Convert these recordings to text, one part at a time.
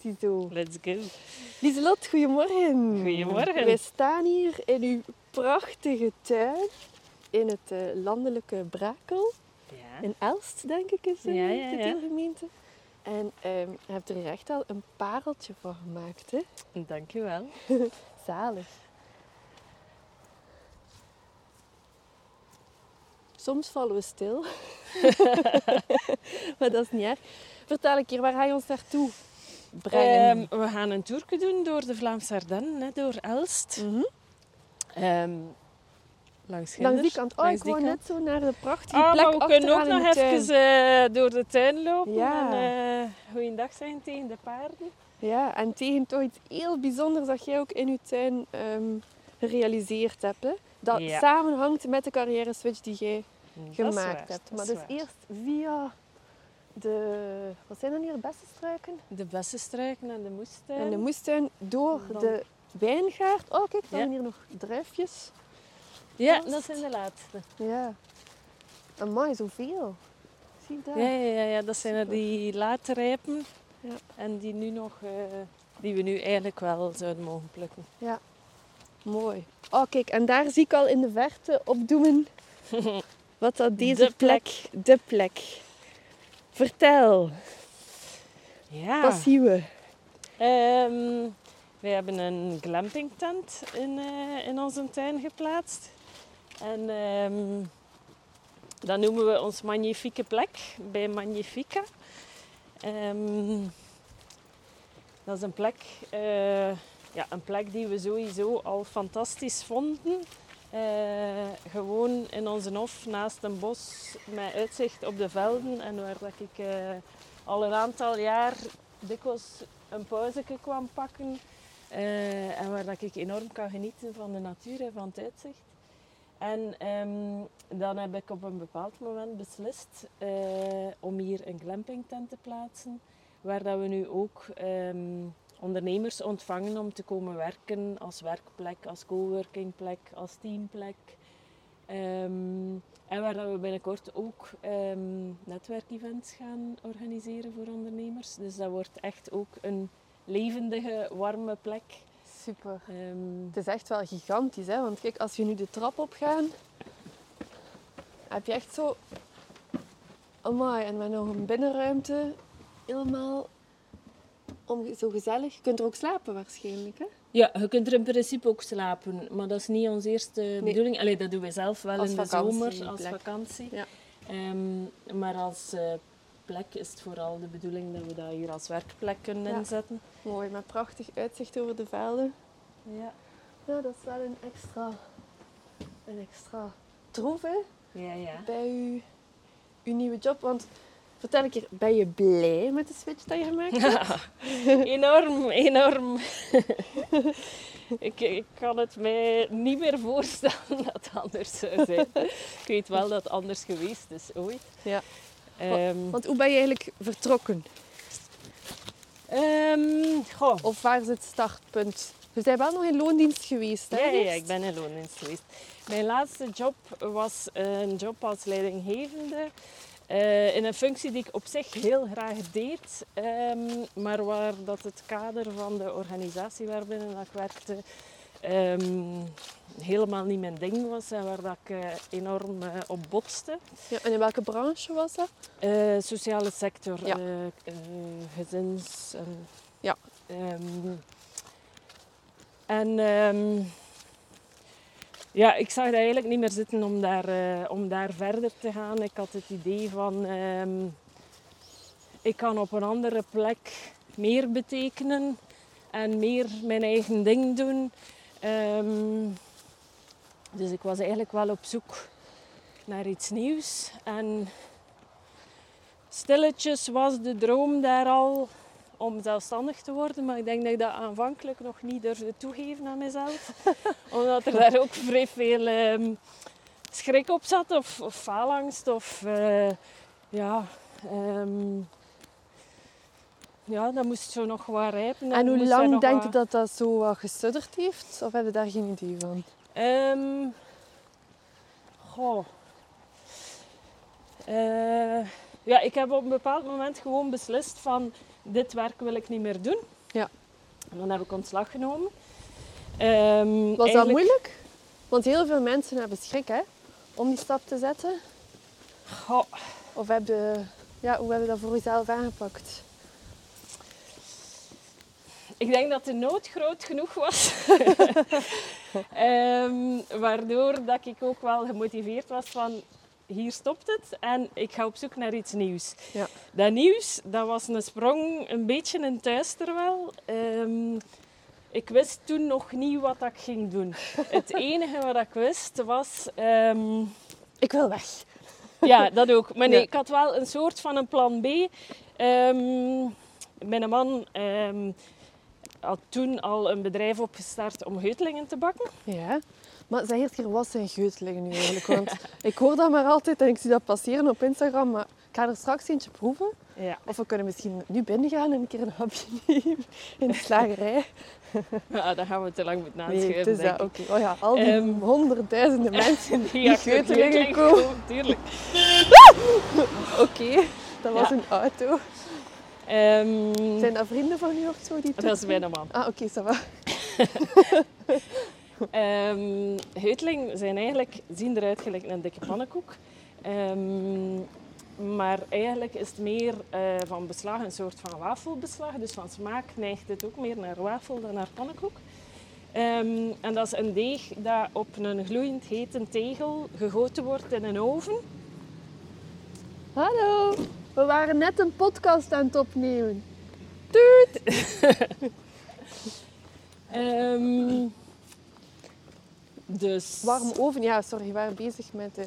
Ziezo. Let's go. Lieselot, goedemorgen. Goedemorgen. Wij staan hier in uw prachtige tuin in het eh, landelijke Brakel. Ja. In Elst, denk ik, is eh, Ja, ja, de deelgemeente. En je hebt er echt al een pareltje van gemaakt, hè? Dankjewel. Zalig. Soms vallen we stil. maar dat is niet erg. Vertel een keer, waar ga je ons naartoe brengen? Ehm, we gaan een toerke doen door de Vlaamse Ardennen, hè, door Elst. Mhm. Ehm, langs. Langs die kant. Oh, Langs ik wou net zo naar de prachtige Ah, plek maar we kunnen ook nog even eh, door de tuin lopen Ja. en uh, goeiedag zeggen tegen de paarden. Ja, en tegen toch iets heel bijzonders dat jij ook in je tuin ehm, gerealiseerd hebt. Hè? Dat Ja. samenhangt met de carrière switch die jij Dat gemaakt waar, hebt. dat Maar is dus eerst via de... Wat zijn dan hier? Bessenstruiken? De bessenstruiken en de moestuin. En de moestuin door Dan- de wijngaard. Oh, kijk, dan Ja. hier nog druifjes. Ja, dat zijn de laatste. Ja. Amai, zoveel. Zie je dat? Ja, ja, ja, ja, dat zijn er die later rijpen. Ja. En die, nu nog, eh, die we nu eigenlijk wel zouden mogen plukken. Mooi. Oh, kijk, en daar zie ik al in de verte opdoemen wat dat deze De plek. plek, de plek. Vertel, Ja. wat zien we? Ehm, wij hebben een glampingtent in, eh, in onze tuin geplaatst. En ehm, dat noemen we ons magnifieke plek bij Magnifica. Ehm, dat is een plek, eh, ja, een plek die we sowieso al fantastisch vonden. Eh, gewoon in onze hof naast een bos met uitzicht op de velden en waar dat ik eh, al een aantal jaar dikwijls een pauze kwam pakken. eh, en waar dat ik enorm kan genieten van de natuur en van het uitzicht. En ehm, dan heb ik op een bepaald moment beslist om hier een glampingtent te plaatsen. Waar dat we nu ook ehm, ondernemers ontvangen om te komen werken als werkplek, als coworkingplek, als teamplek. Ehm, en waar we binnenkort ook ehm, netwerkevents gaan organiseren voor ondernemers. Dus dat wordt echt ook een levendige, warme plek. Super. Ehm, Het is echt wel gigantisch, hè? Want kijk, als je nu de trap opgaat, heb je echt zo... Amai, en met nog een binnenruimte. Helemaal om, zo gezellig. Je kunt er ook slapen waarschijnlijk, hè? ja, je kunt er in principe ook slapen, maar dat is niet onze eerste bedoeling. Allee, dat doen we zelf wel Als in de zomer als vakantie. Ja. Ehm, maar als eh, plek is het vooral de bedoeling dat we dat hier als werkplek kunnen Ja. inzetten. Mooi, met prachtig uitzicht over de velden. Ja. Ja, dat is wel een extra... Een extra troef, hè? Ja, ja. Bij uw, uw nieuwe job. Want vertel een keer, ben je blij met de switch dat je gemaakt hebt? enorm, enorm. ik, ik kan het mij niet meer voorstellen dat het anders zou zijn. ik weet wel dat het anders geweest is ooit. Ja. Ehm, Want hoe ben je eigenlijk vertrokken? ehm, goh. Of waar is het startpunt? Je bent wel nog in loondienst geweest, hè? Ja, ja, ik ben in loondienst geweest. Mijn laatste job was een job als leidinggevende. Eh, in een functie die ik op zich heel graag deed, ehm, maar waar dat het kader van de organisatie waarbinnen dat ik werkte ehm, helemaal niet mijn ding was en waar dat ik eh, enorm eh, op botste. Ja, en in welke branche was dat? Sociale sector, Ja. gezins. Ja. ehm, en ja, ik zag dat eigenlijk niet meer zitten om daar, eh, om daar verder te gaan. Ik had het idee van, ehm, ik kan op een andere plek meer betekenen en meer mijn eigen ding doen. Ehm, dus ik was eigenlijk wel op zoek naar iets nieuws. En stilletjes was de droom daar al om zelfstandig te worden. Maar ik denk dat ik dat aanvankelijk nog niet durfde toegeven aan mezelf. Omdat er daar ook vrij veel ehm, schrik op zat. Of, of faalangst. Of eh, ja... ehm, ja, dat moest zo nog wat rijpen. En hoe lang denk je wat- dat dat zo wat gesudderd heeft? Of heb je daar geen idee van? Ehm goh. Eh, ja, ik heb op een bepaald moment gewoon beslist van dit werk wil ik niet meer doen. Ja. En dan heb ik ontslag genomen. Ehm, Was dat moeilijk? Want heel veel mensen hebben schrik hè, om die stap te zetten. Goh, Of heb je, ja, hoe heb je dat voor jezelf aangepakt? Ik denk dat de nood groot genoeg was. Ehm, waardoor dat ik ook wel gemotiveerd was van hier stopt het en ik ga op zoek naar iets nieuws. Ja. Dat nieuws, dat was een sprong een beetje in thuis terwijl. Ehm, ik wist toen nog niet wat ik ging doen. Het enige wat ik wist was... ehm, Ik wil weg. ja, dat ook. Maar nee, Ja. ik had wel een soort van een plan B. Ehm, mijn man had toen al een bedrijf opgestart om geutelingen te bakken. Ja. Maar zeg eerst keer, wat zijn geutelingen nu eigenlijk? Want ik hoor dat maar altijd en ik zie dat passeren op Instagram. Maar ik ga er straks eentje proeven. Ja. Of we kunnen misschien nu binnen gaan en een keer een hapje nemen in de slagerij. ja, dan gaan we te lang moeten Nee, aanschuiven, het is dat. Oké. Oh ja, al die Ehm. honderdduizenden mensen die, Die geutelingen komen, Tuurlijk. Oké, dat was Ja. een auto. Ehm, Zijn dat vrienden van u of zo? Die dat is mijn man. Ah, oké, ça va. Heutelingen zijn eigenlijk, zien eruit gelijk een dikke pannenkoek. Ehm, maar eigenlijk is het meer eh, van beslag een soort van wafelbeslag. Dus van smaak neigt het ook meer naar wafel dan naar pannenkoek. Ehm, en dat is een deeg dat op een gloeiend hete tegel gegoten wordt in een oven. Hallo, we waren net een podcast aan het opnemen. Tuut! Ehm, dus... Warm oven, ja, sorry, we waren bezig met eh,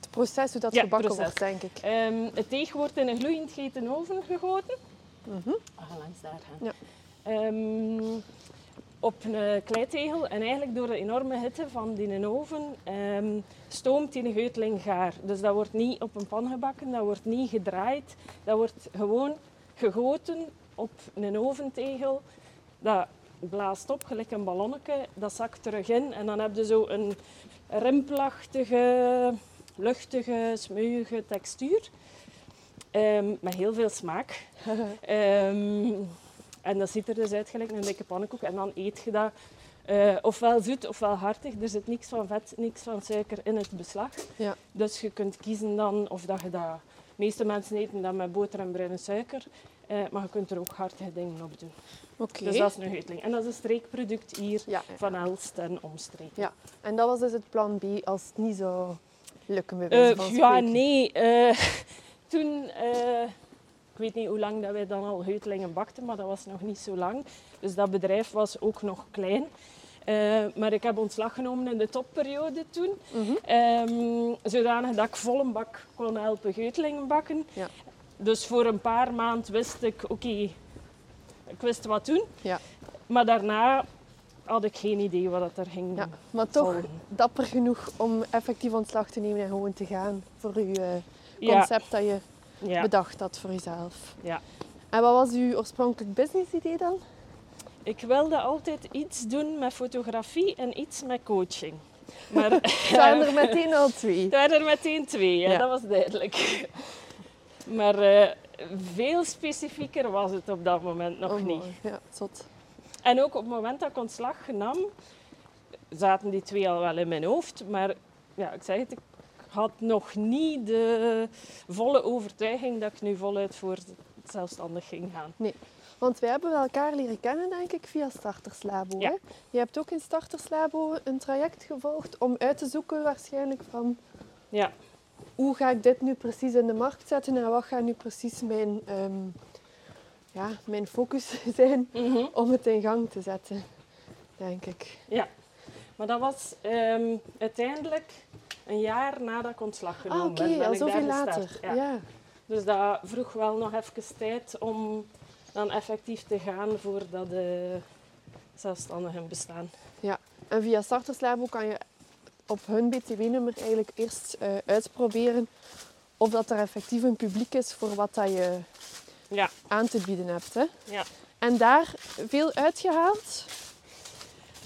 het proces hoe dat Ja, gebakken proces. wordt, denk ik. Ehm, het deeg wordt in een gloeiend hete oven gegoten. Mhm. Ah, langs daar gaan. Ja. Ehm, op een kleitegel en eigenlijk door de enorme hitte van die oven ehm, stoomt die geuteling gaar. Dus dat wordt niet op een pan gebakken, dat wordt niet gedraaid, dat wordt gewoon gegoten op een oventegel. Dat blaast op gelijk een ballonnetje, dat zakt terug in en dan heb je zo een rimpelachtige, luchtige, smeuïge textuur. Ehm, met heel veel smaak. Ehm, en dat ziet er dus uit gelijk een dikke pannenkoek. En dan eet je dat eh, ofwel zoet ofwel hartig. Er zit niks van vet, niks van suiker in het beslag. Ja. Dus je kunt kiezen dan of dat je dat... De meeste mensen eten dat met boter en bruine suiker. eh, maar je kunt er ook hartige dingen op doen. Dus dat is een geuteling. En dat is een streekproduct hier Ja, ja. van Elst en omstreken. Ja. En dat was dus het plan B als het niet zou lukken bij Eh, ja, nee. eh, toen, eh, ik weet niet hoe lang dat wij dan al heutelingen bakten, maar dat was nog niet zo lang. Dus dat bedrijf was ook nog klein. Maar ik heb ontslag genomen in de topperiode toen. Ehm, zodanig dat ik vol een bak kon helpen geutelingen bakken. Ja. Dus voor een paar maanden wist ik, oké, ik wist wat doen. Ja. Maar daarna had ik geen idee wat dat er ging Ja, maar toch volgen. dapper genoeg om effectief ontslag te nemen en gewoon te gaan voor je eh, Ja, concept dat je ja, bedacht had voor jezelf. ja. En wat was uw oorspronkelijk business idee dan? Ik wilde altijd iets doen met fotografie en iets met coaching. Maar Het waren er meteen al twee. het waren er meteen twee, ja, Ja. dat was duidelijk. Maar eh, veel specifieker was het op dat moment nog Oh, niet. mooi. Ja, zot. En ook op het moment dat ik ontslag nam, zaten die twee al wel in mijn hoofd. Maar ja, ik zeg het, ik had nog niet de volle overtuiging dat ik nu voluit voor zelfstandig ging gaan. Want wij hebben elkaar leren kennen, denk ik, via Starters Labo. Ja. Hè? Je hebt ook in Starters Labo een traject gevolgd om uit te zoeken waarschijnlijk van Ja, hoe ga ik dit nu precies in de markt zetten en wat gaat nu precies mijn, ehm, ja, mijn focus zijn Mhm. om het in gang te zetten, denk ik. Ja, maar dat was ehm, uiteindelijk een jaar nadat ik ontslag Ah, genomen oké, ben. ben al ik zoveel daar later. Ja. Ja. Dus dat vroeg wel nog even tijd om dan effectief te gaan voordat de zelfstandigen bestaan. En via Starters Labo kan je op hun BTW-nummer eigenlijk eerst eh, uitproberen of dat er effectief een publiek is voor wat dat je Ja, aan te bieden hebt. Hè? ja. En daar veel uitgehaald.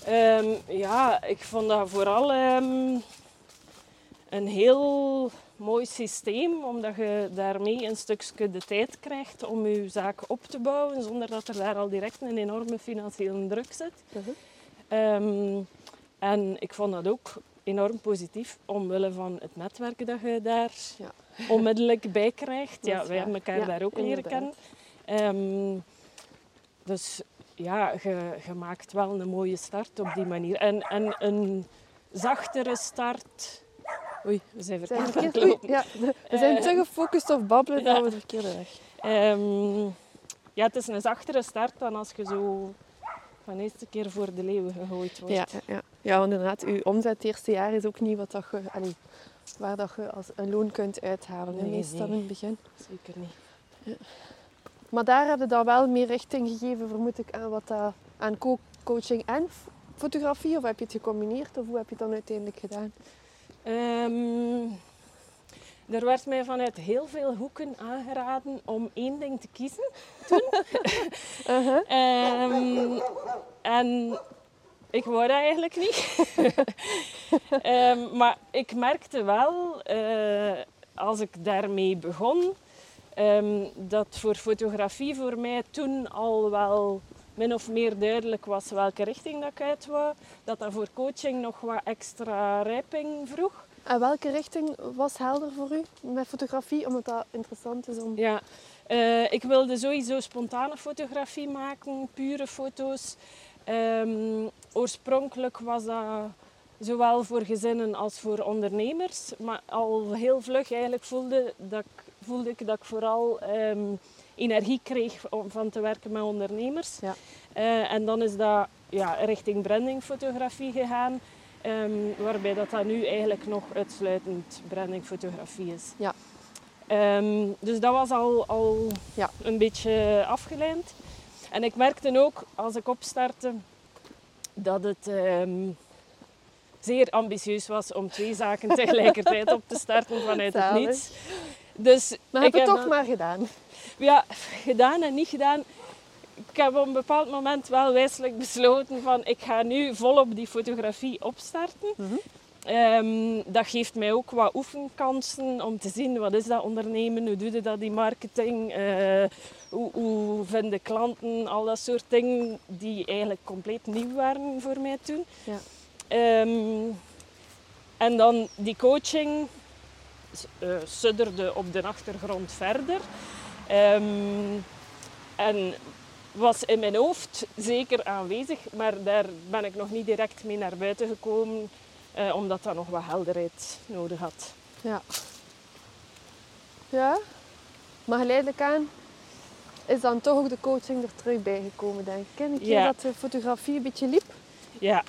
Ehm, ja, ik vond dat vooral ehm, een heel mooi systeem, omdat je daarmee een stukje de tijd krijgt om je zaak op te bouwen, zonder dat er daar al direct een enorme financiële druk zit. Mhm. Ehm, en ik vond dat ook enorm positief, omwille van het netwerk dat je daar Ja. onmiddellijk bij krijgt. Ja, wij hebben elkaar Ja, daar ook leren kennen. Ehm, dus ja, je, je maakt wel een mooie start op die manier. En, en een zachtere start. Oei, we zijn verkeerd? Oei, ja, we zijn Eh, te gefocust op babbelen dat we de verkeerde weg. Ehm, ja, het is een zachtere start dan als je zo van de eerste keer voor de leeuwen gegooid wordt. Ja, ja, ja. want inderdaad, uw omzet het eerste jaar is ook niet wat dat je, allee, waar dat je als een loon kunt uithalen. Nee, meestal nee. in het begin. Zeker niet. Maar daar hebben dan wel meer richting gegeven, vermoed ik, aan, wat dat, aan co- coaching en fotografie? Of heb je het gecombineerd? Of hoe heb je het dan uiteindelijk gedaan? Ehm, er werd mij vanuit heel veel hoeken aangeraden om één ding te kiezen. Uh-huh. Ehm, en ik wou dat eigenlijk niet. Ehm, maar ik merkte wel, eh, als ik daarmee begon, ehm, dat voor fotografie voor mij toen al wel min of meer duidelijk was welke richting dat ik uit wou. Dat dat voor coaching nog wat extra rijping vroeg. En welke richting was helder voor u met fotografie? Omdat dat interessant is om... Ja, eh, ik wilde sowieso spontane fotografie maken, pure foto's. Ehm, oorspronkelijk was dat zowel voor gezinnen als voor ondernemers. Maar al heel vlug eigenlijk voelde, dat ik, voelde ik dat ik vooral ehm, energie kreeg om van te werken met ondernemers. Ja. Eh, en dan is dat ja, richting brandingfotografie gegaan. Ehm, waarbij dat, dat nu eigenlijk nog uitsluitend brandingfotografie is. Ja. Ehm, dus dat was al, al Ja. een beetje afgeleid. En ik merkte ook als ik opstartte dat het ehm, zeer ambitieus was om twee zaken tegelijkertijd op te starten vanuit het niets. Dus Maar ik heb het toch maar gedaan. ja, gedaan en niet gedaan. Ik heb op een bepaald moment wel wijselijk besloten van ik ga nu volop die fotografie opstarten. Mhm. Ehm, dat geeft mij ook wat oefenkansen om te zien wat is dat ondernemen, hoe doe je dat, die marketing, eh, hoe, hoe vinden klanten, al dat soort dingen die eigenlijk compleet nieuw waren voor mij toen. Ja. Ehm, en dan die coaching eh, sudderde op de achtergrond verder. Ehm, en was in mijn hoofd zeker aanwezig, maar daar ben ik nog niet direct mee naar buiten gekomen, eh, omdat dat nog wat helderheid nodig had. Ja. Ja. Maar geleidelijk aan is dan toch ook de coaching er terug bij gekomen, denk ik. Een keer Ja. dat de fotografie een beetje liep. Ja.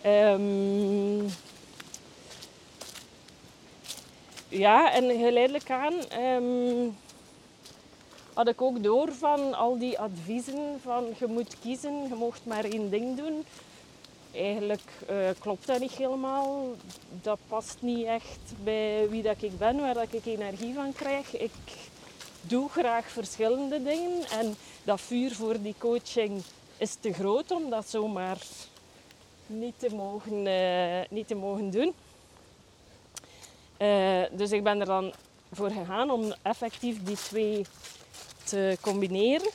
Ehm, ja, en geleidelijk aan ehm, had ik ook door van al die adviezen van je moet kiezen, je mocht maar één ding doen. Eigenlijk eh, klopt dat niet helemaal. Dat past niet echt bij wie dat ik ben, waar dat ik energie van krijg. Ik doe graag verschillende dingen en dat vuur voor die coaching is te groot om dat zomaar niet te mogen, eh, niet te mogen doen. Eh, dus ik ben er dan voor gegaan om effectief die twee te combineren.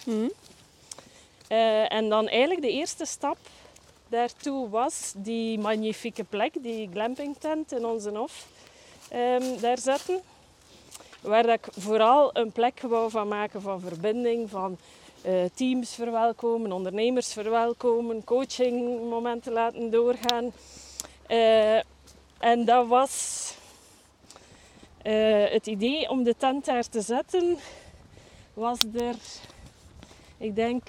Eh, en dan eigenlijk de eerste stap daartoe was die magnifieke plek, die glampingtent in onze hof, ehm, daar zetten. Waar dat ik vooral een plek wou van maken van verbinding, van eh, teams verwelkomen, ondernemers verwelkomen, coachingmomenten laten doorgaan. Eh, en dat was het idee om de tent daar te zetten, was er, ik denk,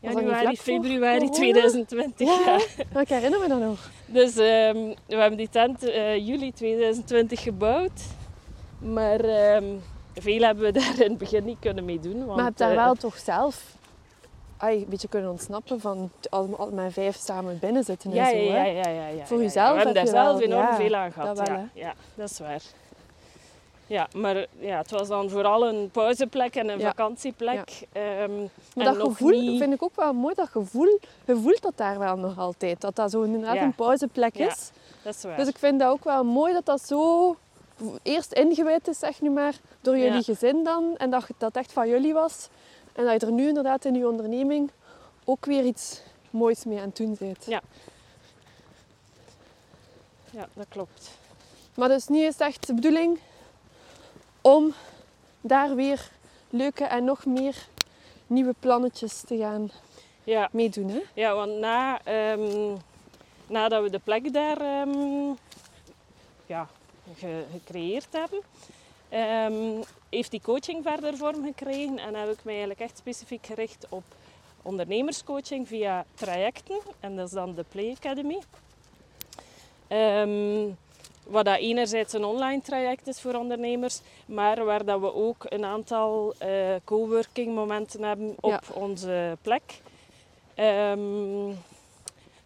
januari, februari corona? 2020. Ja, ja. ik herinner me dat nog. Dus ehm, we hebben die tent eh, juli 2020 gebouwd. Maar ehm, veel hebben we daar in het begin niet kunnen mee doen. Want, maar je hebt daar eh, wel toch zelf ai, een beetje kunnen ontsnappen van al, al met vijf samen binnen zitten en ja, zo. ja, hè? ja, ja, ja, ja, Voor jezelf We hebben heb daar je zelf wel- enorm veel aan gehad. dat wel, ja, ja, dat is waar. Ja, maar ja, het was dan vooral een pauzeplek en een Ja. vakantieplek. Ehm, Maar en dat gevoel niet- vind ik ook wel mooi. Dat gevoel, je voelt dat daar wel nog altijd. Dat dat zo inderdaad Ja. een pauzeplek Ja. is. Dat is waar. Dus ik vind dat ook wel mooi dat dat zo eerst ingewijd is, zeg nu maar, door jullie gezin dan. En dat dat echt van jullie was. En dat je er nu inderdaad in je onderneming ook weer iets moois mee aan het doen bent. Ja. Ja, dat klopt. Maar dus nu is het echt de bedoeling om daar weer leuke en nog meer nieuwe plannetjes te gaan Ja, meedoen. Hè? ja want na, ehm, nadat we de plek daar ehm, ja, ge- gecreëerd hebben, ehm, heeft die coaching verder vorm gekregen en heb ik mij eigenlijk echt specifiek gericht op ondernemerscoaching via trajecten. En dat is dan de Play Academy. Wat dat enerzijds een online traject is voor ondernemers, maar waar dat we ook een aantal eh, coworking momenten hebben op Ja. onze plek. Ehm,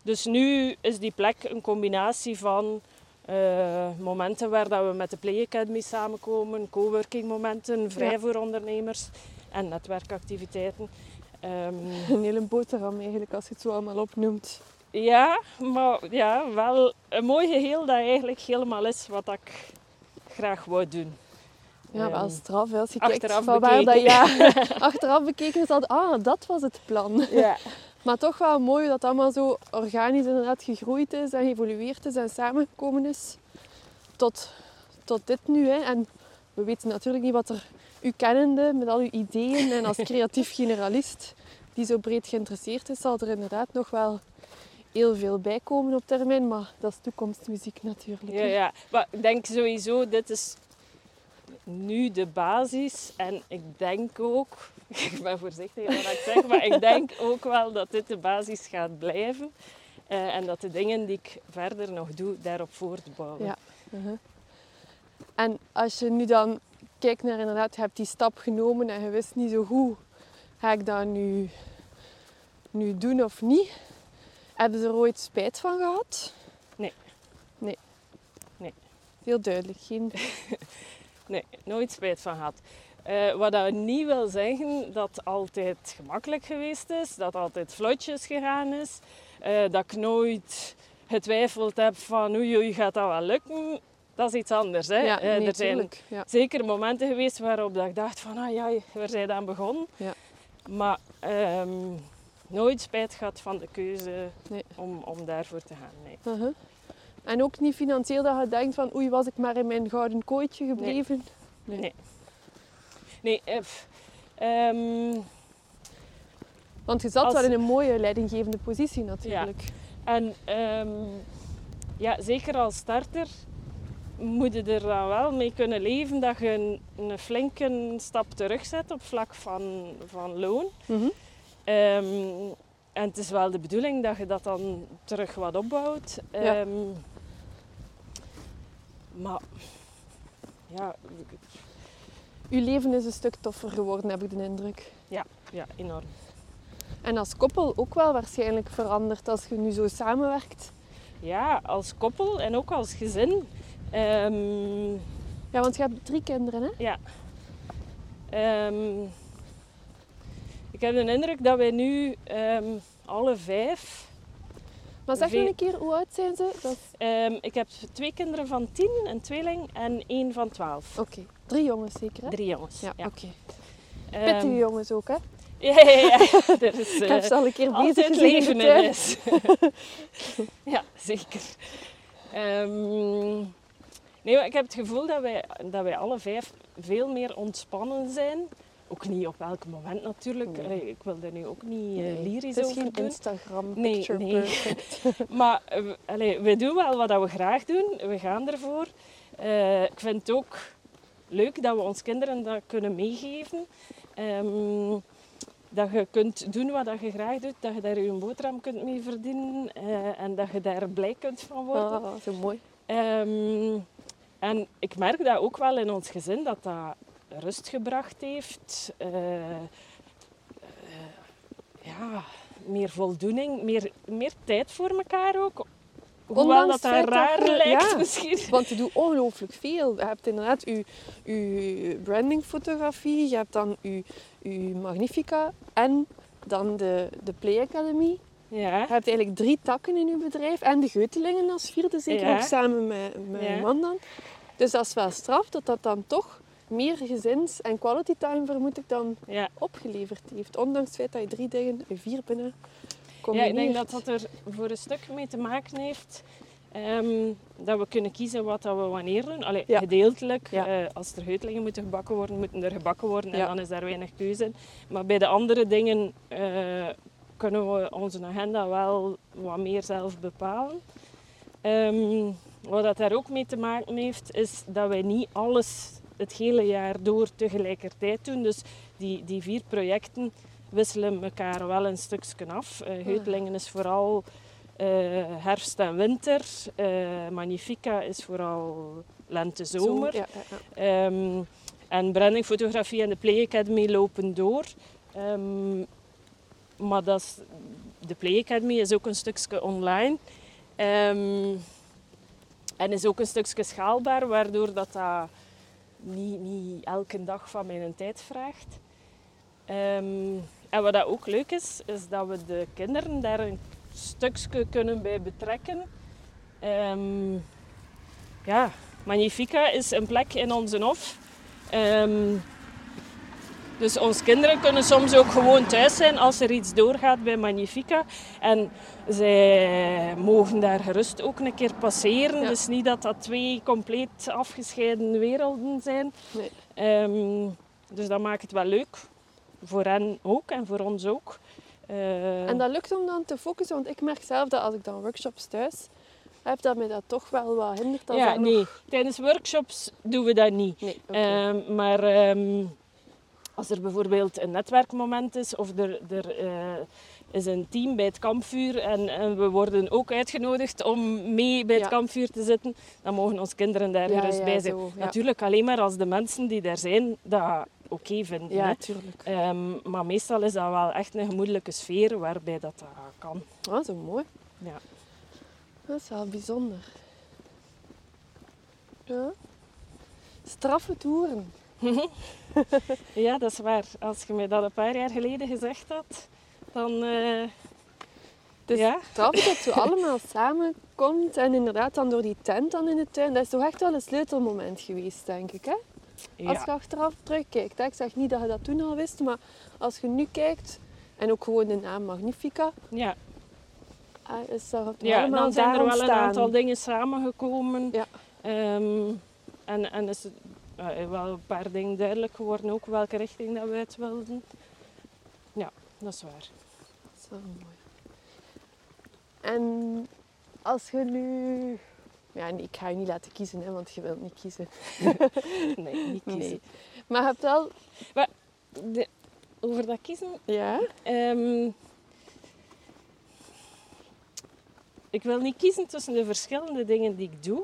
dus nu is die plek een combinatie van eh, momenten waar dat we met de Play Academy samenkomen, coworking momenten, vrij Ja. voor ondernemers en netwerkactiviteiten. Ehm, Een hele boterham eigenlijk, als je het zo allemaal opnoemt. Ja, maar ja, wel een mooi geheel dat eigenlijk helemaal is wat ik graag wou doen. Ja, wel Ehm, straf. hè, Als je kijkt achteraf van waar dat, bekeken. ja, achteraf bekeken is dat, ah, dat was het plan. ja. Maar toch wel mooi dat allemaal zo organisch inderdaad gegroeid is en geëvolueerd is en samengekomen is tot, tot dit nu. Hè. En we weten natuurlijk niet wat er u kennende, met al uw ideeën en als creatief generalist die zo breed geïnteresseerd is, zal er inderdaad nog wel heel veel bij komen op termijn. Maar dat is toekomstmuziek natuurlijk. Ja, ja. Maar ik denk sowieso, dit is nu de basis. En ik denk ook, ik ben voorzichtig in wat ik zeg, maar ik denk ook wel dat dit de basis gaat blijven. Eh, en dat de dingen die ik verder nog doe, daarop voortbouwen. Ja. Uh-huh. En als je nu dan kijkt naar inderdaad, je hebt die stap genomen en je wist niet zo goed, ga ik dat nu, nu doen of niet? Hebben ze er ooit spijt van gehad? Nee. Nee. Nee. Heel duidelijk, geen... Nee, nooit spijt van gehad. Eh, wat dat niet wil zeggen dat het altijd gemakkelijk geweest is, dat altijd vlotjes gegaan is, eh, dat ik nooit getwijfeld heb van oei, oei, gaat dat wel lukken? Dat is iets anders. Hè? Ja, Eh, nee, er zijn. Ja. zeker momenten geweest waarop dat ik dacht van ah ja, waar zijn aan begonnen? Ja. Maar ehm, nooit spijt gehad van de keuze Nee. om, om daarvoor te gaan. Nee. En ook niet financieel dat je denkt van oei, was ik maar in mijn gouden kooitje gebleven? Nee. Nee. Nee, eh, ehm, Want je zat Als- wel in een mooie leidinggevende positie natuurlijk. En ehm, ja, zeker als starter moet je er dan wel mee kunnen leven dat je een, een flinke stap terugzet op vlak van, van loon. Mhm. Ehm, en het is wel de bedoeling dat je dat dan terug wat opbouwt. Ja. Ehm, maar ja, Uw leven is een stuk toffer geworden, heb ik de indruk. ja, enorm. En als koppel ook wel waarschijnlijk veranderd als je nu zo samenwerkt. Ja, als koppel en ook als gezin. Ehm, Ja, want je hebt drie kinderen, hè? Ja. Heb de indruk dat wij nu ehm, alle vijf. Maar zeg nog een keer, hoe oud zijn ze? Dat ehm, ik heb twee kinderen van tien, een tweeling, en één van twaalf. Oké, drie jongens zeker, hè? Drie jongens. Ja, Ja. oké. Ehm, Pittige jongens ook, hè? ja, ja, ja. Er is ik eh, heb ze al een keer bezig leven in is. ja, zeker. Ehm, nee, maar ik heb het gevoel dat wij, dat wij alle vijf veel meer ontspannen zijn. Ook niet op elk moment natuurlijk. Nee. Allee, Ik wil er nu ook niet Nee, lyrisch Het is over geen doen. Instagram Nee, picture nee. Maar eh, we- allee, we doen wel wat we graag doen. We gaan ervoor. Eh, ik vind het ook leuk dat we ons kinderen dat kunnen meegeven. Ehm, dat je kunt doen wat je graag doet. Dat je daar je boterham kunt mee verdienen. en dat je daar blij kunt van worden. Ah, zo mooi. Ehm, en ik merk dat ook wel in ons gezin. Dat dat rust gebracht heeft. Eh, eh, ja, meer voldoening. Meer, meer tijd voor elkaar ook. Hoewel Ondanks dat dat raar lijkt ja. misschien. Want je doet ongelooflijk veel. Je hebt inderdaad je, je brandingfotografie, je hebt dan je, je Magnifica en dan de, de Play Academy. Ja, Je hebt eigenlijk drie takken in je bedrijf en de Geutelingen als vierde, zeker Ja. ook samen met, met Ja. je man dan. Dus dat is wel straf dat dat dan toch meer gezins- en quality time, vermoed ik, dan Ja. opgeleverd heeft. Ondanks het feit dat je drie dingen, je vier binnen ja, ik combineert. denk dat dat er voor een stuk mee te maken heeft ehm, dat we kunnen kiezen wat dat we wanneer doen. Allee, Ja. gedeeltelijk. Ja. eh, als er geutelingen moeten gebakken worden, moeten er gebakken worden. En Ja. dan is daar weinig keuze in. Maar bij de andere dingen eh, kunnen we onze agenda wel wat meer zelf bepalen. Ehm, wat dat daar ook mee te maken heeft, is dat wij niet alles het hele jaar door tegelijkertijd doen. Dus die, die vier projecten wisselen elkaar wel een stukje af. Eh Heutelingen is vooral eh, herfst en winter. Eh, Magnifica is vooral lente-zomer. Zo, ja, ja, ja. Ehm, en branding, fotografie en de Play Academy lopen door. Ehm, maar dat is, de Play Academy is ook een stukje online. Ehm, en is ook een stukje schaalbaar, waardoor dat, dat niet, niet elke dag van mijn tijd vraagt. Ehm, en wat dat ook leuk is, is dat we de kinderen daar een stukje kunnen bij betrekken. Ehm, ja, Magnifica is een plek in onze hof. Ehm, dus onze kinderen kunnen soms ook gewoon thuis zijn als er iets doorgaat bij Magnifica. En zij mogen daar gerust ook een keer passeren. Ja. Dus niet dat dat twee compleet afgescheiden werelden zijn. Nee. Ehm, dus dat maakt het wel leuk. Voor hen ook en voor ons ook. Eh, En dat lukt om dan te focussen, want ik merk zelf dat als ik dan workshops thuis heb, dat mij dat toch wel wat hindert. Ja, nog- nee. Tijdens workshops doen we dat niet. Nee, oké. Ehm, maar ehm, als er bijvoorbeeld een netwerkmoment is of er, er eh, is een team bij het kampvuur en, en we worden ook uitgenodigd om mee bij het Ja. kampvuur te zitten, dan mogen onze kinderen daar Ja, gerust ja, bij zijn. zo. Natuurlijk alleen maar als de mensen die daar zijn dat oké vinden. Ja, hè. tuurlijk. Ehm, maar meestal is dat wel echt een gemoedelijke sfeer waarbij dat, dat kan. Ah, zo mooi. Ja. Dat is wel bijzonder. Ja. Straffe toeren. ja, dat is waar. Als je mij dat een paar jaar geleden gezegd had, dan... eh, Dus ja. dat het allemaal samenkomt en inderdaad dan door die tent dan in de tuin. Dat is toch echt wel een sleutelmoment geweest, denk ik. Hè? Als je achteraf terugkijkt. Hè? Ik zeg niet dat je dat toen al wist, maar als je nu kijkt, en ook gewoon de naam Magnifica, ja. ah, is dat Ja, dan zijn er wel een ontstaan. aantal dingen samengekomen. Ja. Ehm, en, en is het eh, wel een paar dingen duidelijk geworden, ook welke richting dat we uit wilden. Ja, dat is waar. Dat is wel mooi. En als je nu... Ja, ik ga je niet laten kiezen, hè, want je wilt niet kiezen. Nee, niet kiezen. Nee. Maar je hebt wel... De- over dat kiezen... Ja? ehm, ik wil niet kiezen tussen de verschillende dingen die ik doe.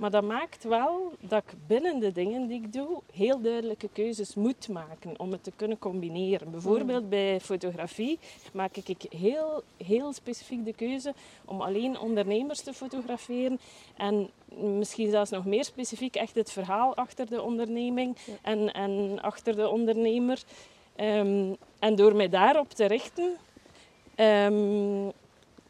Maar dat maakt wel dat ik binnen de dingen die ik doe heel duidelijke keuzes moet maken om het te kunnen combineren. Bijvoorbeeld bij fotografie maak ik heel, heel specifiek de keuze om alleen ondernemers te fotograferen en misschien zelfs nog meer specifiek echt het verhaal achter de onderneming en, en achter de ondernemer. Ehm, en door mij daarop te richten, ehm,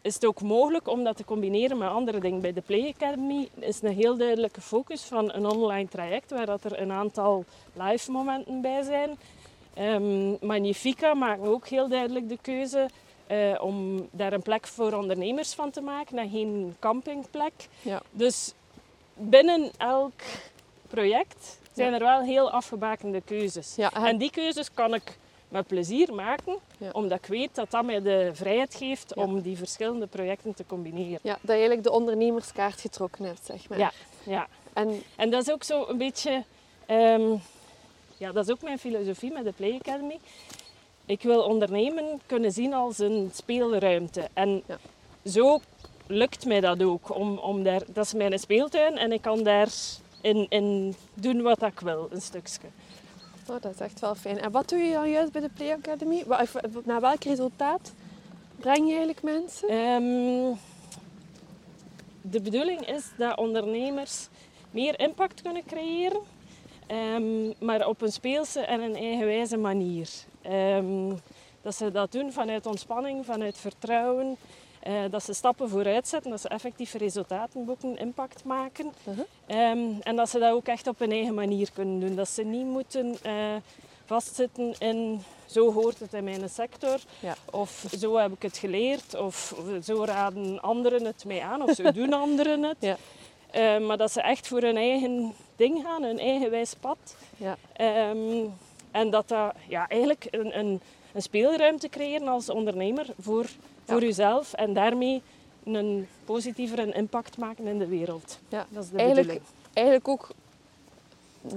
is het ook mogelijk om dat te combineren met andere dingen. Bij de Play Academy is een heel duidelijke focus van een online traject waar dat er een aantal live momenten bij zijn. Ehm, Magnifica maakt ook heel duidelijk de keuze eh, om daar een plek voor ondernemers van te maken en geen campingplek. Ja. Dus binnen elk project zijn Ja. er wel heel afgebakende keuzes. Ja, En die keuzes kan ik met plezier maken, Ja. omdat ik weet dat dat mij de vrijheid geeft Ja. om die verschillende projecten te combineren. ja, dat je eigenlijk de ondernemerskaart getrokken hebt, zeg maar. Ja. Ja. En En dat is ook zo een beetje, ehm, ja, dat is ook mijn filosofie met de Play Academy. Ik wil ondernemen kunnen zien als een speelruimte. En Ja. zo lukt mij dat ook. Om, om daar, dat is mijn speeltuin en ik kan daar in, in doen wat ik wil, een stukje. Dat is echt wel fijn. En wat doe je dan juist bij de Play Academy? Eh, Naar welk resultaat breng je eigenlijk mensen? Ehm, de bedoeling is dat ondernemers meer impact kunnen creëren, ehm, maar op een speelse en een eigenwijze manier. Ehm, dat ze dat doen vanuit ontspanning, vanuit vertrouwen dat ze stappen vooruit zetten, dat ze effectief resultaten boeken, impact maken. Uh-huh. Ehm, en dat ze dat ook echt op hun eigen manier kunnen doen. Dat ze niet moeten eh, vastzitten in zo hoort het in mijn sector. Ja. Of zo heb ik het geleerd. Of zo raden anderen het mij aan. Of zo doen anderen het. Ja. Eh, maar dat ze echt voor hun eigen ding gaan, hun eigen wijs pad. Ja. Ehm, en dat dat ja, eigenlijk een, een, een speelruimte creëren als ondernemer voor, voor jezelf. En daarmee een positievere impact maken in de wereld. Ja. Dat is de Eigenlijk- bedoeling. Eigenlijk ook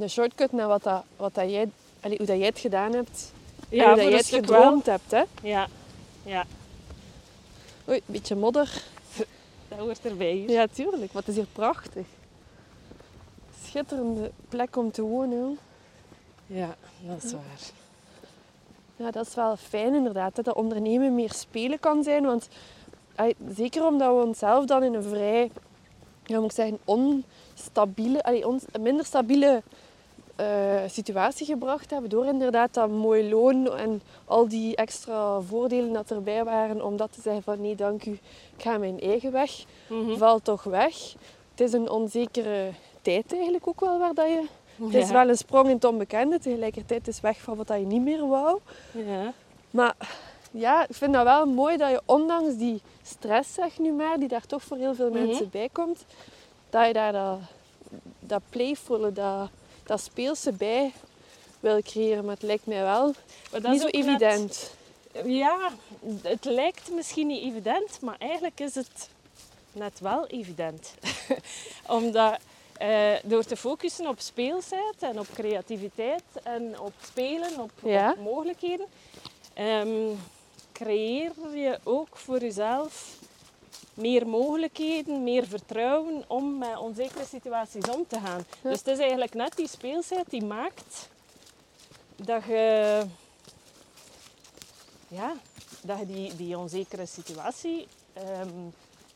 een shortcut naar wat, dat, wat dat jij, allee, hoe dat jij het gedaan hebt. en hoe dat jij het wel. gedroomd hebt. Hè? Ja, ja, Oei, een beetje modder. dat hoort erbij. hier. Ja, tuurlijk. Het is hier prachtig. Schitterende plek om te wonen. hoor. Ja, dat is waar. Ja, dat is wel fijn inderdaad, dat dat ondernemen meer spelen kan zijn. Want zeker omdat we onszelf dan in een vrij, ja, moet ik zeggen, onstabiele, allee, een minder stabiele eh, situatie gebracht hebben. Door inderdaad dat mooi loon en al die extra voordelen dat erbij waren. Om dat te zeggen van nee dank u, ik ga mijn eigen weg. Mhm. Valt toch weg. Het is een onzekere tijd eigenlijk ook wel waar dat je... Het is wel een sprong in het onbekende. Tegelijkertijd is weg van wat je niet meer wou. Ja. Maar ja, ik vind dat wel mooi dat je ondanks die stress, zeg nu maar, die daar toch voor heel veel Mhm. mensen bij komt, dat je daar dat, dat dat, dat speelse bij wil creëren. Maar het lijkt mij wel Maar dat niet is zo net- evident. ja, het lijkt misschien niet evident, maar eigenlijk is het net wel evident. Omdat eh, door te focussen op speelsheid en op creativiteit en op spelen, op, Ja. op mogelijkheden, ehm, creëer je ook voor jezelf meer mogelijkheden, meer vertrouwen om met onzekere situaties om te gaan. Ja. Dus het is eigenlijk net die speelsheid die maakt dat je, ja, dat je die, die onzekere situatie, ehm,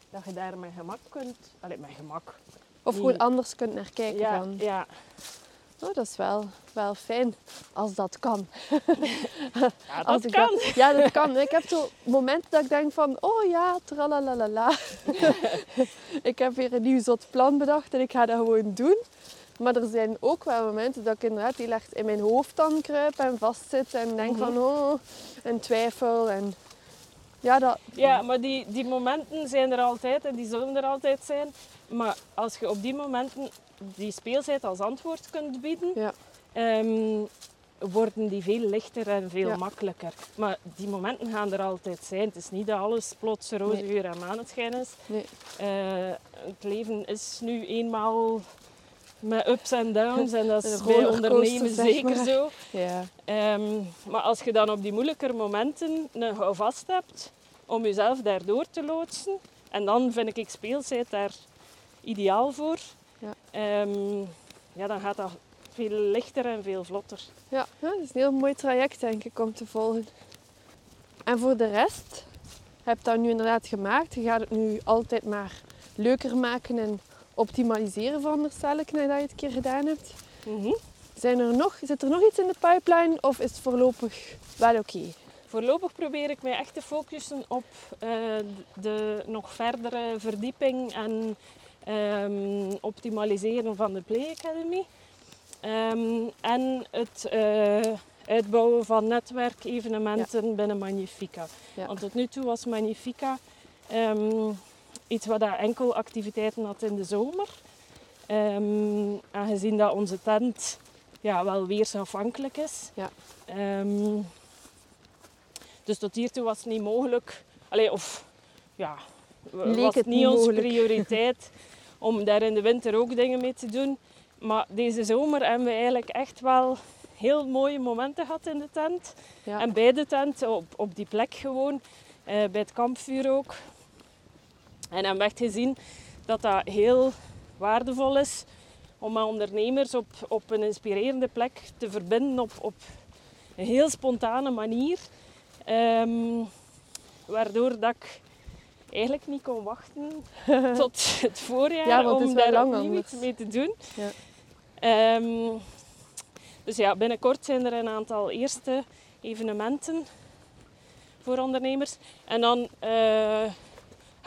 dat je daar met gemak kunt, allee, met gemak. Of Die- gewoon anders kunt naar kijken Ja, dan. ja, Oh, dat is wel, wel fijn, als dat kan. ja, Als dat ik kan. ja, dat kan. Ik heb zo momenten dat ik denk van, oh ja, tralalala. ik heb weer een nieuw zot plan bedacht en ik ga dat gewoon doen. Maar er zijn ook wel momenten dat ik inderdaad heel erg in mijn hoofd dan kruip en vastzit en denk Mhm. van, oh, en twijfel. En ja, dat, Ja, maar die, die momenten zijn er altijd en die zullen er altijd zijn. Maar als je op die momenten die speelsheid als antwoord kunt bieden, Ja. ehm, worden die veel lichter en veel Ja. makkelijker. Maar die momenten gaan er altijd zijn. Het is niet dat alles plots roze Nee. geur en maneschijn is. nee. Eh, het leven is nu eenmaal met ups en downs en dat is bij ondernemen zeg zeker maar. zo. Ja. Ehm, maar als je dan op die moeilijker momenten een houvast hebt om jezelf daardoor te loodsen, en dan vind ik speelsheid daar ideaal voor, Ja. Ehm, ja, dan gaat dat veel lichter en veel vlotter. Ja, ja, dat is een heel mooi traject denk ik om te volgen. En voor de rest, je hebt dat nu inderdaad gemaakt. Je gaat het nu altijd maar leuker maken en optimaliseren, veronderstel ik, nadat je het een keer gedaan hebt. Mhm. Zijn er nog, zit er nog iets in de pipeline of is het voorlopig wel oké? Voorlopig probeer ik mij echt te focussen op eh, de nog verdere verdieping en ehm, optimaliseren van de Play Academy. Ehm, en het eh, uitbouwen van netwerkevenementen binnen Magnifica. Ja. Want tot nu toe was Magnifica ehm, iets wat dat enkel activiteiten had in de zomer. Ehm, aangezien dat onze tent ja, wel weersafhankelijk is. Ja. Ehm, dus tot hiertoe was het niet mogelijk. Allee, of ja, Leek was het niet niet onze prioriteit om daar in de winter ook dingen mee te doen. Maar deze zomer hebben we eigenlijk echt wel heel mooie momenten gehad in de tent. Ja. En bij de tent, op, op die plek gewoon, eh, bij het kampvuur ook. En hebben we echt gezien dat dat heel waardevol is om ondernemers op, op een inspirerende plek te verbinden op, op een heel spontane manier. Ehm, waardoor dat ik eigenlijk niet kon wachten tot het voorjaar Ja, om daar lang opnieuw anders. iets mee te doen. Ja. Ehm, dus ja, binnenkort zijn er een aantal eerste evenementen voor ondernemers. En dan eh,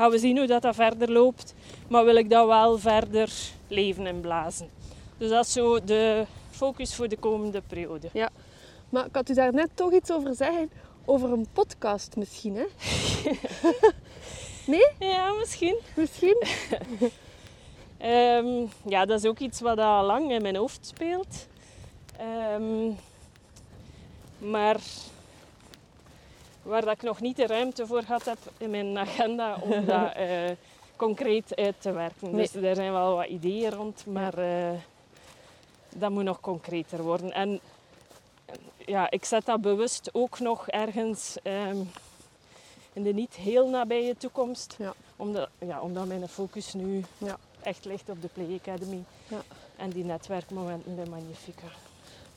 gaan we zien hoe dat, dat verder loopt. Maar wil ik dat wel verder leven inblazen. Dus dat is zo de focus voor de komende periode. Maar ik had u daar net toch iets over zeggen. Over een podcast misschien, hè? Ja, misschien. Misschien? Ehm, ja, dat is ook iets wat al lang in mijn hoofd speelt. Ehm, maar waar dat ik nog niet de ruimte voor gehad heb in mijn agenda om dat eh, concreet uit te werken. Nee. Dus er zijn wel wat ideeën rond, maar eh, dat moet nog concreter worden. En ja, ik zet dat bewust ook nog ergens ehm, in de niet heel nabije toekomst. Ja. Omdat, ja, omdat mijn focus nu Ja. echt ligt op de Play Academy. Ja. En die netwerkmomenten bij Magnifica.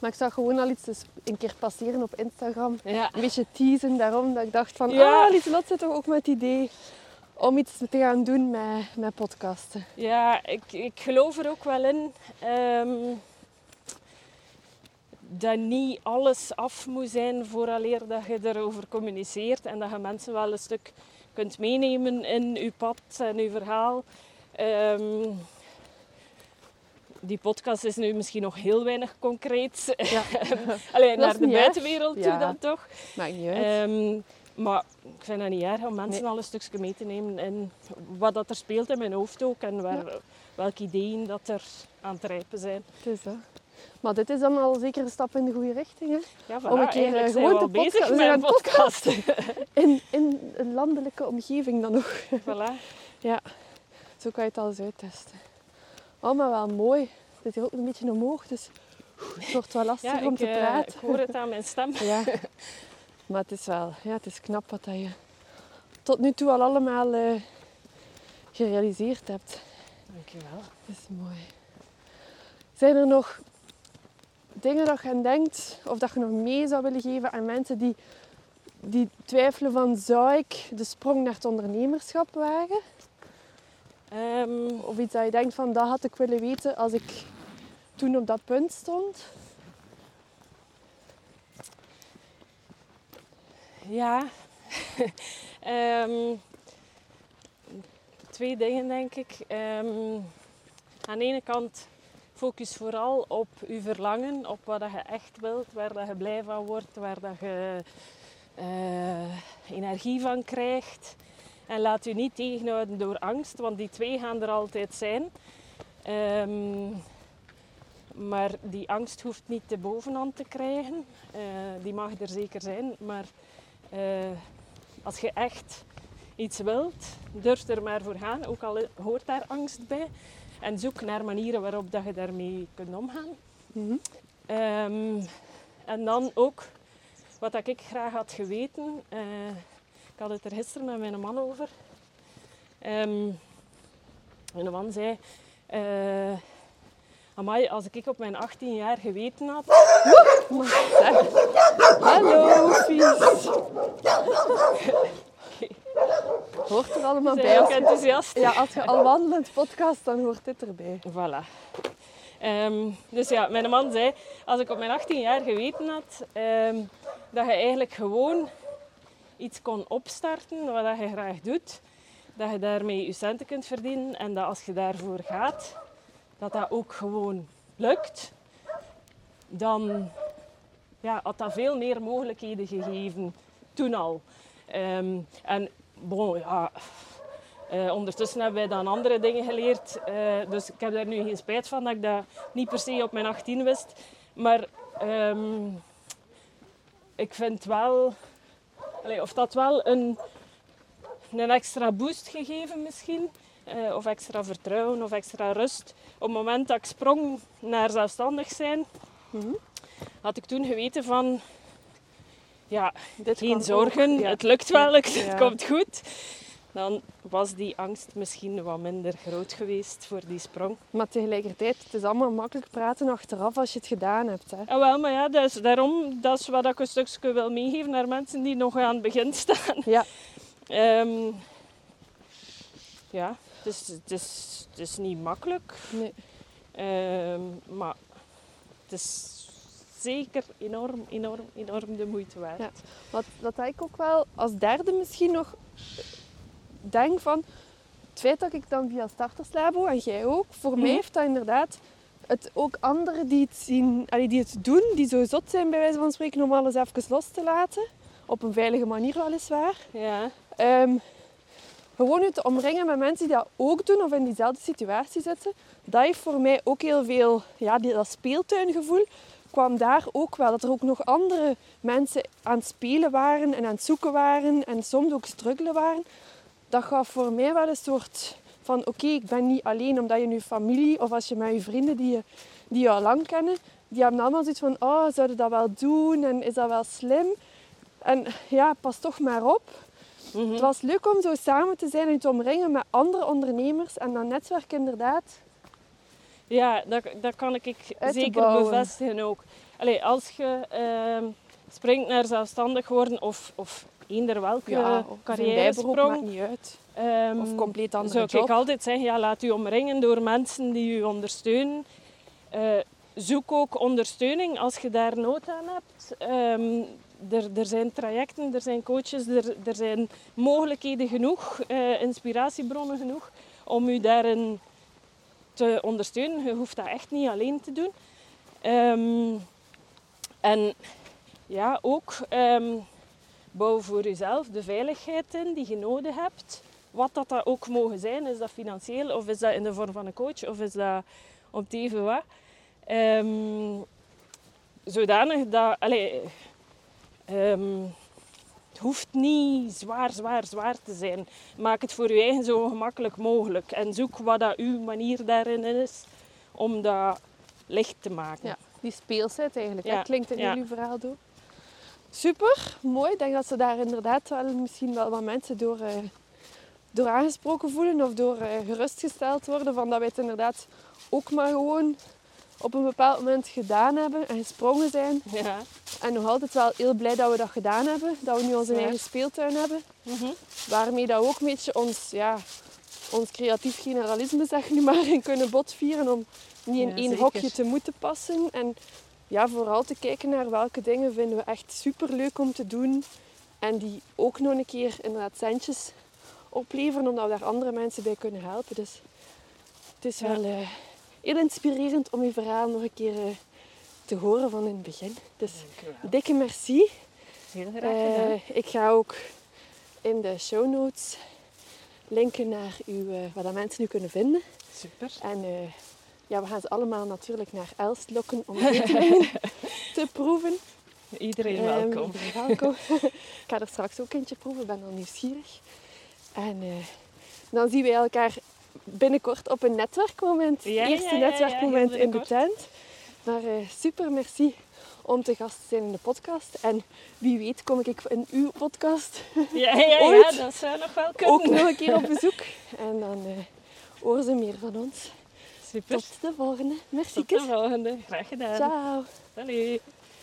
Maar ik zag gewoon al iets een keer passeren op Instagram. Ja. Een beetje teasen daarom dat ik dacht van... Ja. Ah, Lieselot zit toch ook met het idee om iets te gaan doen met, met podcasten. Ja, ik, ik geloof er ook wel in ehm, dat niet alles af moet zijn vooraleer dat je erover communiceert en dat je mensen wel een stuk kunt meenemen in je pad en je verhaal. Ehm, die podcast is nu misschien nog heel weinig concreet. Ja. Alleen naar de buitenwereld toe Ja. dan toch. Maakt niet uit. Ehm, maar ik vind dat niet erg om mensen Nee. al een stukje mee te nemen in wat dat er speelt in mijn hoofd ook en waar, welke ideeën dat er aan het rijpen zijn. Het is dat. Maar dit is dan al zeker een stap in de goede richting. Hè? Ja, voilà, Om een keer, eh, gewoon te bezig met een podcast. In, in een landelijke omgeving dan nog. voilà. Zo kan je het al eens uittesten. Oh, maar wel mooi. Het zit hier ook een beetje omhoog, dus het wordt wel lastig Ja, om ik, te eh, praten. ik hoor het aan mijn stem. Ja. Maar het is wel, ja, het is knap wat dat je tot nu toe al allemaal eh, gerealiseerd hebt. Dankjewel. Dat is mooi. Zijn er nog dingen dat je aan denkt of dat je nog mee zou willen geven aan mensen die, die twijfelen van zou ik de sprong naar het ondernemerschap wagen? Ehm, Of iets dat je denkt van dat had ik willen weten als ik toen op dat punt stond? ja. Ehm, twee dingen denk ik. Ehm, aan de ene kant focus vooral op je verlangen, op wat je echt wilt, waar dat je blij van wordt, waar dat je eh, energie van krijgt. En laat je niet tegenhouden door angst, want die twee gaan er altijd zijn. Ehm, maar die angst hoeft niet de bovenhand te krijgen. Eh, die mag er zeker zijn, maar eh, als je echt iets wilt, durf er maar voor gaan. Ook al hoort daar angst bij. En zoek naar manieren waarop dat je daarmee kunt omgaan. Ehm, en dan ook, wat dat ik graag had geweten, eh, ik had het er gisteren met mijn man over. Ehm, mijn man zei, eh amai, als ik op mijn 18 jaar geweten had, Hallo, Fies. Hoort er allemaal ben bij. Als, enthousiast? ja, als je al wandelend podcast, dan hoort dit erbij. Voilà. Ehm, dus ja, mijn man zei, als ik op mijn 18 jaar geweten had ehm, dat je eigenlijk gewoon iets kon opstarten wat je graag doet, dat je daarmee je centen kunt verdienen en dat als je daarvoor gaat, dat dat ook gewoon lukt, dan ja, had dat veel meer mogelijkheden gegeven toen al. Ehm, en bon, ja, eh, ondertussen hebben wij dan andere dingen geleerd. eh, dus ik heb daar nu geen spijt van dat ik dat niet per se op mijn 18 wist. Maar ehm, ik vind wel, allee, of dat wel een, een extra boost gegeven misschien. eh, of extra vertrouwen of extra rust. Op het moment dat ik sprong naar zelfstandig zijn, Mhm. had ik toen geweten van, ja, Dit geen zorgen, ja. het lukt wel, het Ja. komt goed. Dan was die angst misschien wat minder groot geweest voor die sprong. Maar tegelijkertijd, het is allemaal makkelijk praten achteraf als je het gedaan hebt. Hè. Ah, wel, maar ja, dus daarom, dat is wat ik een stukje wil meegeven naar mensen die nog aan het begin staan. Ja. Ehm, ja, het is, het, is, het is niet makkelijk, Nee. ehm, maar het is zeker enorm, enorm, enorm de moeite waard. Ja. Wat, wat ik ook wel als derde misschien nog denk van het feit dat ik dan via Starterslabo en jij ook, voor Mhm. mij heeft dat inderdaad het ook anderen die het zien, allee, die het doen, die zo zot zijn bij wijze van spreken om alles even los te laten, op een veilige manier weliswaar. Ja. Ehm, gewoon je te omringen met mensen die dat ook doen of in diezelfde situatie zitten, dat heeft voor mij ook heel veel, ja, die, dat speeltuingevoel kwam daar ook wel. Dat er ook nog andere mensen aan het spelen waren en aan het zoeken waren en soms ook struggelen waren. Dat gaf voor mij wel een soort van, oké, ik ben niet alleen omdat je nu familie of als je met je vrienden die je, die je al lang kennen, die hebben allemaal zoiets van, oh, zouden dat wel doen en is dat wel slim? En ja, pas toch maar op. Mhm. Het was leuk om zo samen te zijn en te omringen met andere ondernemers en dat netwerk inderdaad. Ja, dat, dat kan ik zeker bevestigen ook. Allee, als je ehm, springt naar zelfstandig worden of, of eender welke Ja, carrière niet uit. ehm, Of compleet andere zou job. ik altijd zeggen, ja, laat u omringen door mensen die u ondersteunen. Eh, zoek ook ondersteuning als je daar nood aan hebt. Ehm, er, er zijn trajecten, er zijn coaches, er, er zijn mogelijkheden genoeg, eh, inspiratiebronnen genoeg om u daarin te ondersteunen. Je hoeft dat echt niet alleen te doen. Ehm, en ja, ook bouw voor jezelf de veiligheid in die je nodig hebt. Wat dat, dat ook mogen zijn. Is dat financieel of is dat in de vorm van een coach of is dat op het even wat. Ehm, zodanig dat... Allee, ehm, het hoeft niet zwaar, zwaar, zwaar te zijn. Maak het voor je eigen zo gemakkelijk mogelijk. En zoek wat dat uw manier daarin is om dat licht te maken. Ja, die speelsheid eigenlijk. Ja, Dat klinkt in ja. jullie verhaal door. Super, mooi. Ik denk dat ze daar inderdaad wel misschien wel wat mensen door, eh, door aangesproken voelen of door eh, gerustgesteld worden. Van dat wij het inderdaad ook maar gewoon op een bepaald moment gedaan hebben en gesprongen zijn. Ja. En nog altijd wel heel blij dat we dat gedaan hebben. Dat we nu onze Ja. eigen speeltuin hebben. Mhm. Waarmee dat we ook een beetje ons, ja, ons creatief generalisme zeg nu maar in kunnen botvieren. Om niet in Ja, één zeker. hokje te moeten passen. En ja, vooral te kijken naar welke dingen vinden we echt super leuk om te doen. En die ook nog een keer inderdaad centjes opleveren. Omdat we daar andere mensen bij kunnen helpen. Dus het is Ja. wel eh, heel inspirerend om je verhaal nog een keer eh, te horen van in het begin. Dus dikke merci. Heel graag gedaan. Eh, ik ga ook in de show notes linken naar uw, wat dat mensen nu kunnen vinden. Super. En ja, we gaan ze allemaal natuurlijk naar Elst lokken om te proeven. Iedereen Ehm, welkom. iedereen welkom. ik ga er straks ook eentje proeven, ik ben al nieuwsgierig. En eh, dan zien we elkaar binnenkort op een netwerkmoment. Ja, Eerste ja, ja, netwerkmoment in de tent. Maar eh, super merci om te gast te zijn in de podcast. En wie weet kom ik in uw podcast Ja, ja, ja, dat zou nog wel kunnen. ook nog een keer op bezoek. En dan eh horen ze meer van ons. Super. Tot de volgende. Merci. Tot de volgende. Graag gedaan. Ciao. Salut.